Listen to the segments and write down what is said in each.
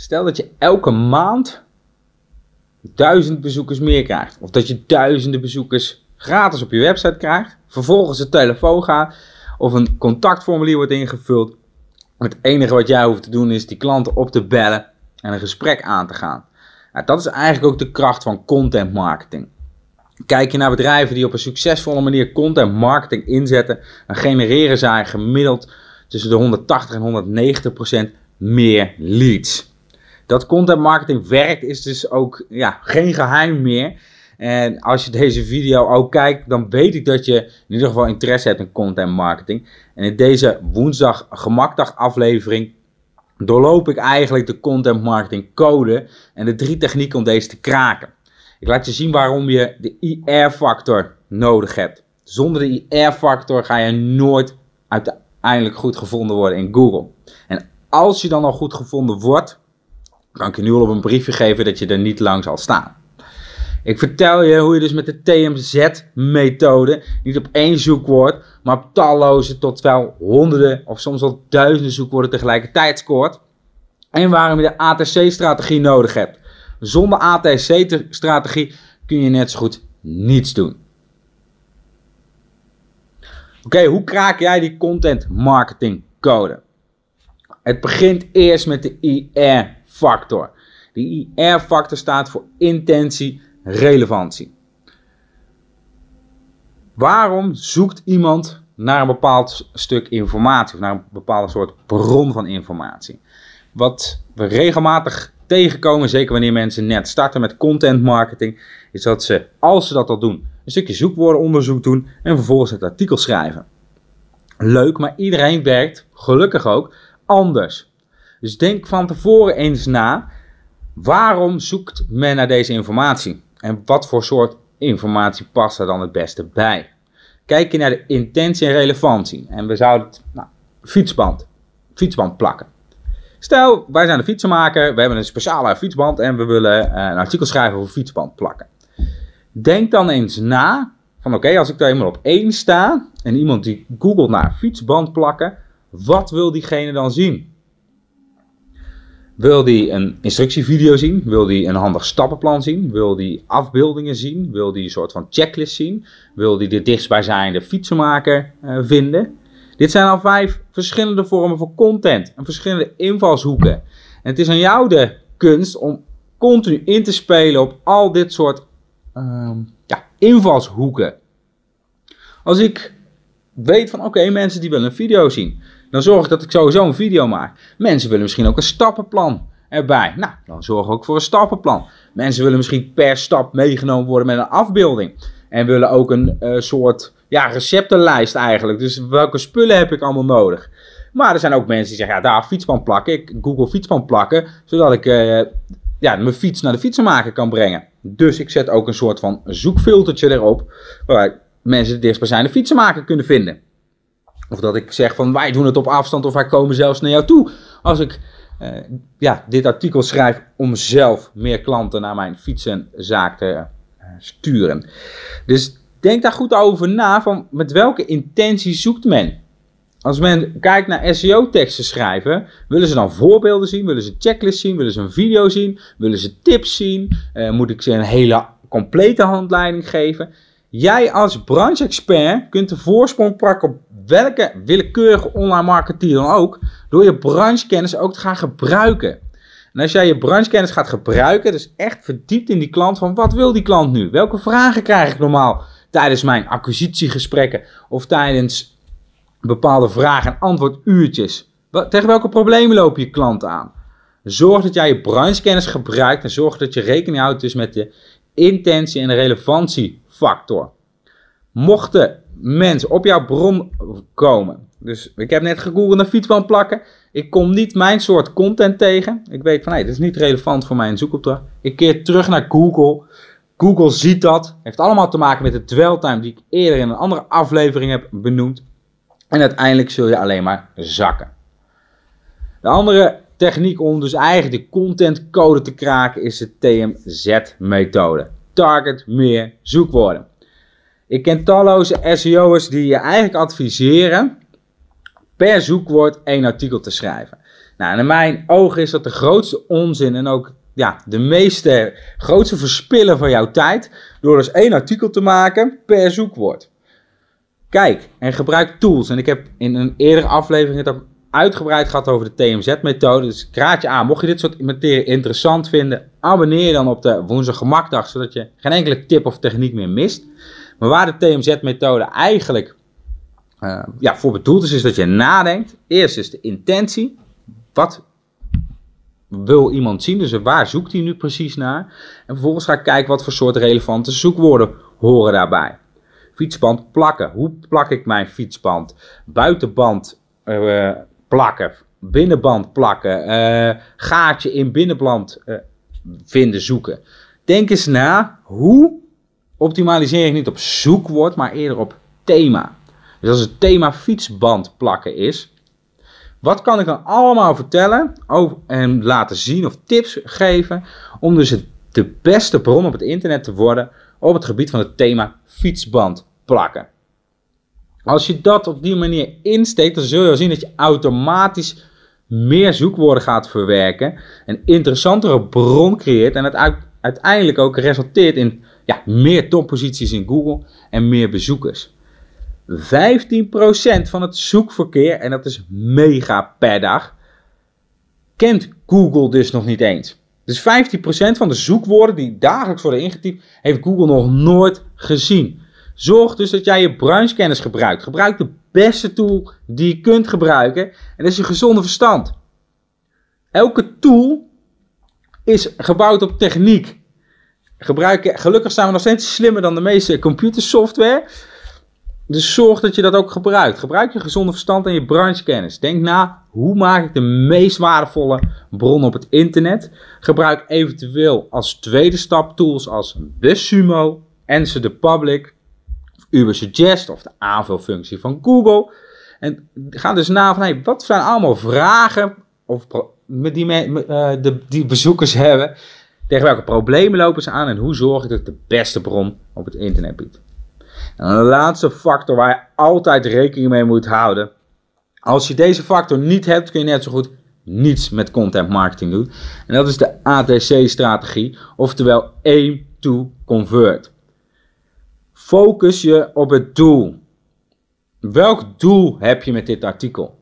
Stel dat je elke maand duizend bezoekers meer krijgt. Of dat je duizenden bezoekers gratis op je website krijgt. Vervolgens een telefoon gaat. Of een contactformulier wordt ingevuld. Het enige wat jij hoeft te doen is die klanten op te bellen en een gesprek aan te gaan. Nou, dat is eigenlijk ook de kracht van content marketing. Kijk je naar bedrijven die op een succesvolle manier content marketing inzetten, dan genereren zij gemiddeld tussen de 180 en 190 procent meer leads. Dat content marketing werkt is dus ook ja, geen geheim meer. En als je deze video ook kijkt, dan weet ik dat je in ieder geval interesse hebt in content marketing. En in deze woensdag gemakdag aflevering doorloop ik eigenlijk de content marketing code en de drie technieken om deze te kraken. Ik laat je zien waarom je de IR-factor nodig hebt. Zonder de IR-factor ga je nooit uiteindelijk goed gevonden worden in Google. En als je dan al goed gevonden wordt, kan ik je nu al op een briefje geven dat je er niet lang zal staan. Ik vertel je hoe je dus met de TMZ-methode niet op één zoekwoord, maar op talloze tot wel honderden of soms wel duizenden zoekwoorden tegelijkertijd scoort. En waarom je de ATC-strategie nodig hebt. Zonder ATC-strategie kun je net zo goed niets doen. Oké, hoe kraak jij die content marketing code? Het begint eerst met de IR-factor. De IR-factor staat voor intentie, relevantie. Waarom zoekt iemand naar een bepaald stuk informatie of naar een bepaalde soort bron van informatie? Wat we regelmatig tegenkomen, zeker wanneer mensen net starten met content marketing, is dat ze, als ze dat al doen, een stukje zoekwoordenonderzoek doen en vervolgens het artikel schrijven. Leuk, maar iedereen werkt, gelukkig ook, anders. Dus denk van tevoren eens na, waarom zoekt men naar deze informatie? En wat voor soort informatie past er dan het beste bij? Kijk je naar de intentie en relevantie. En we zouden het, nou, fietsband, fietsband plakken. Stel, wij zijn een fietsenmaker, we hebben een speciale fietsband en we willen eh, een artikel schrijven over fietsband plakken. Denk dan eens na, van oké, als ik daar eenmaal op één sta en iemand die googelt naar fietsband plakken, wat wil diegene dan zien? Wil die een instructievideo zien? Wil die een handig stappenplan zien? Wil die afbeeldingen zien? Wil die een soort van checklist zien? Wil die de dichtstbijzijnde fietsenmaker uh, vinden? Dit zijn al vijf verschillende vormen van content en verschillende invalshoeken. En het is aan jou de kunst om continu in te spelen op al dit soort uh, ja, invalshoeken. Als ik weet van oké, mensen die willen een video zien. Dan zorg ik dat ik sowieso een video maak. Mensen willen misschien ook een stappenplan erbij. Nou, dan zorg ik ook voor een stappenplan. Mensen willen misschien per stap meegenomen worden met een afbeelding. En willen ook een uh, soort ja, receptenlijst eigenlijk. Dus welke spullen heb ik allemaal nodig? Maar er zijn ook mensen die zeggen, ja, daar fietsband plakken. Ik Google fietsband plakken, zodat ik uh, ja, mijn fiets naar de fietsenmaker kan brengen. Dus ik zet ook een soort van zoekfiltertje erop, waar mensen de dichtstbijzijnde fietsenmaker kunnen vinden. Of dat ik zeg van wij doen het op afstand of wij komen zelfs naar jou toe. Als ik uh, ja, dit artikel schrijf om zelf meer klanten naar mijn fietsenzaak te uh, sturen. Dus denk daar goed over na van met welke intentie zoekt men. Als men kijkt naar SEO-teksten schrijven, willen ze dan voorbeelden zien, willen ze checklists zien, willen ze een video zien, willen ze tips zien, uh, moet ik ze een hele complete handleiding geven. Jij als branche-expert kunt de voorsprong pakken op welke willekeurige online marketeer dan ook, door je branchekennis ook te gaan gebruiken. En als jij je branchekennis gaat gebruiken, dus echt verdiept in die klant van wat wil die klant nu? Welke vragen krijg ik normaal tijdens mijn acquisitiegesprekken of tijdens bepaalde vragen- en antwoorduurtjes? Tegen welke problemen loop je klant aan? Zorg dat jij je branchekennis gebruikt en zorg dat je rekening houdt dus met de intentie en de relevantiefactor. Mochten mensen op jouw bron komen. Dus ik heb net gegoogeld naar fietsband plakken. Ik kom niet mijn soort content tegen. Ik weet van, hé, dit is niet relevant voor mijn zoekopdracht. Ik keer terug naar Google. Google ziet dat. Heeft allemaal te maken met de dweltime die ik eerder in een andere aflevering heb benoemd. En uiteindelijk zul je alleen maar zakken. De andere techniek om dus eigenlijk de contentcode te kraken is de TMZ-methode. Target meer zoekwoorden. Ik ken talloze SEO'ers die je eigenlijk adviseren per zoekwoord één artikel te schrijven. Nou, in mijn ogen is dat de grootste onzin en ook ja, de meeste, grootste verspillen van jouw tijd. Door dus één artikel te maken per zoekwoord. Kijk en gebruik tools. En ik heb in een eerdere aflevering het ook uitgebreid gehad over de TMZ-methode. Dus ik je aan, mocht je dit soort materie interessant vinden, abonneer je dan op de Woensdag Gemakdag, zodat je geen enkele tip of techniek meer mist. Maar waar de TMZ-methode eigenlijk uh, ja, voor bedoeld is, is dat je nadenkt. Eerst is de intentie. Wat wil iemand zien? Dus waar zoekt hij nu precies naar? En vervolgens ga ik kijken wat voor soort relevante zoekwoorden horen daarbij. Fietsband plakken. Hoe plak ik mijn fietsband? Buitenband uh, plakken. Binnenband plakken. Uh, gaatje in binnenband uh, vinden, zoeken. Denk eens na, hoe optimaliseer ik niet op zoekwoord, maar eerder op thema. Dus als het thema fietsband plakken is, wat kan ik dan allemaal vertellen over, en laten zien of tips geven om dus het, de beste bron op het internet te worden op het gebied van het thema fietsband plakken. Als je dat op die manier insteekt, dan zul je zien dat je automatisch meer zoekwoorden gaat verwerken, een interessantere bron creëert en het uiteindelijk ook resulteert in ja, meer topposities in Google en meer bezoekers. 15% van het zoekverkeer, en dat is mega per dag, kent Google dus nog niet eens. Dus 15% van de zoekwoorden die dagelijks worden ingetypt, heeft Google nog nooit gezien. Zorg dus dat jij je bruinscanners gebruikt. Gebruik de beste tool die je kunt gebruiken. En dat is je gezonde verstand. Elke tool is gebouwd op techniek. Gelukkig zijn we nog steeds slimmer dan de meeste computersoftware. Dus zorg dat je dat ook gebruikt. Gebruik je gezonde verstand en je branchekennis. Denk na, hoe maak ik de meest waardevolle bron op het internet? Gebruik eventueel als tweede stap tools als BuzzSumo, Answer the Public, Ubersuggest of de aanvulfunctie van Google. En ga dus na van, hey, wat zijn allemaal vragen of die, uh, de, die bezoekers hebben? Tegen welke problemen lopen ze aan en hoe zorg ik dat ik de beste bron op het internet bied? En de laatste factor waar je altijd rekening mee moet houden. Als je deze factor niet hebt, kun je net zo goed niets met content marketing doen. En dat is de ATC-strategie, oftewel aim to convert. Focus je op het doel. Welk doel heb je met dit artikel?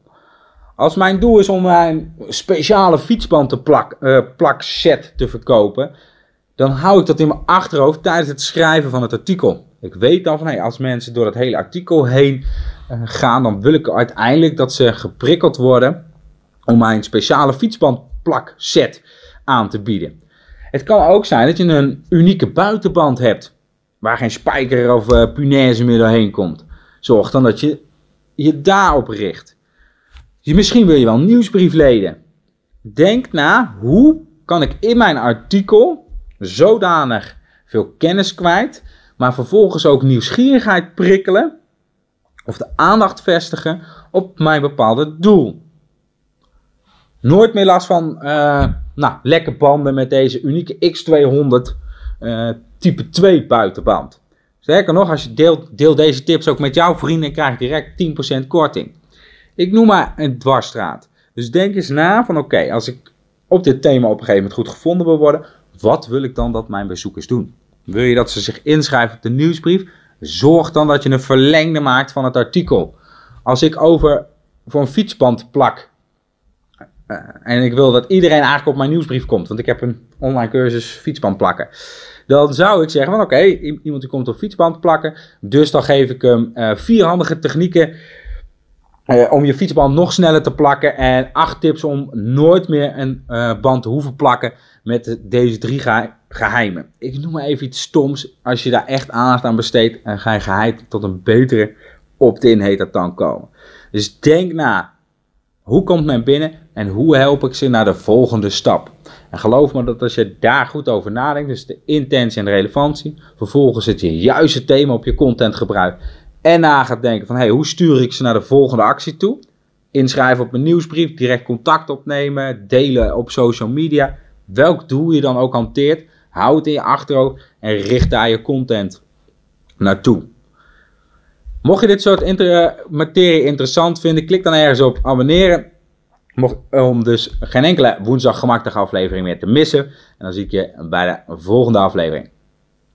Als mijn doel is om mijn speciale fietsband te plak, plakset te verkopen, dan hou ik dat in mijn achterhoofd tijdens het schrijven van het artikel. Ik weet dan van, hey, als mensen door dat hele artikel heen uh, gaan, dan wil ik uiteindelijk dat ze geprikkeld worden om mijn speciale fietsbandplak set aan te bieden. Het kan ook zijn dat je een unieke buitenband hebt, waar geen spijker of uh, punaise meer doorheen komt. Zorg dan dat je je daarop richt. Misschien wil je wel een nieuwsbriefleden. Denk na, hoe kan ik in mijn artikel zodanig veel kennis kwijt maar vervolgens ook nieuwsgierigheid prikkelen of de aandacht vestigen op mijn bepaalde doel. Nooit meer last van uh, nou, lekke banden met deze unieke X200 eh, type 2 buitenband. Sterker nog, als je deelt, deel deze tips ook met jouw vrienden, krijg je direct 10% korting. Ik noem maar een dwarsstraat. Dus denk eens na van oké, als ik op dit thema op een gegeven moment goed gevonden wil worden, wat wil ik dan dat mijn bezoekers doen? Wil je dat ze zich inschrijven op de nieuwsbrief? Zorg dan dat je een verlengde maakt van het artikel. Als ik over een fietsband plak uh, en ik wil dat iedereen eigenlijk op mijn nieuwsbrief komt, want ik heb een online cursus fietsband plakken. Dan zou ik zeggen van oké, iemand die komt op fietsband plakken, dus dan geef ik hem uh, vier handige technieken uh, om je fietsband nog sneller te plakken en acht tips om nooit meer een band te hoeven plakken met deze drie geheimen. Ik noem maar even iets stoms. Als je daar echt aandacht aan besteedt, en ga je geheid tot een betere opt-in heet dan komen. Dus denk na. Hoe komt men binnen en hoe help ik ze naar de volgende stap? En geloof me dat als je daar goed over nadenkt, dus de intentie en de relevantie, vervolgens het je juiste thema op je content gebruikt en na gaat denken van hey, hoe stuur ik ze naar de volgende actie toe? Inschrijven op een nieuwsbrief, direct contact opnemen, delen op social media welk doel je dan ook hanteert, hou het in je achterhoofd en richt daar je content naartoe. Mocht je dit soort inter materie interessant vinden, klik dan ergens op abonneren. Om dus geen enkele woensdag gemakkelijke aflevering meer te missen. En dan zie ik je bij de volgende aflevering.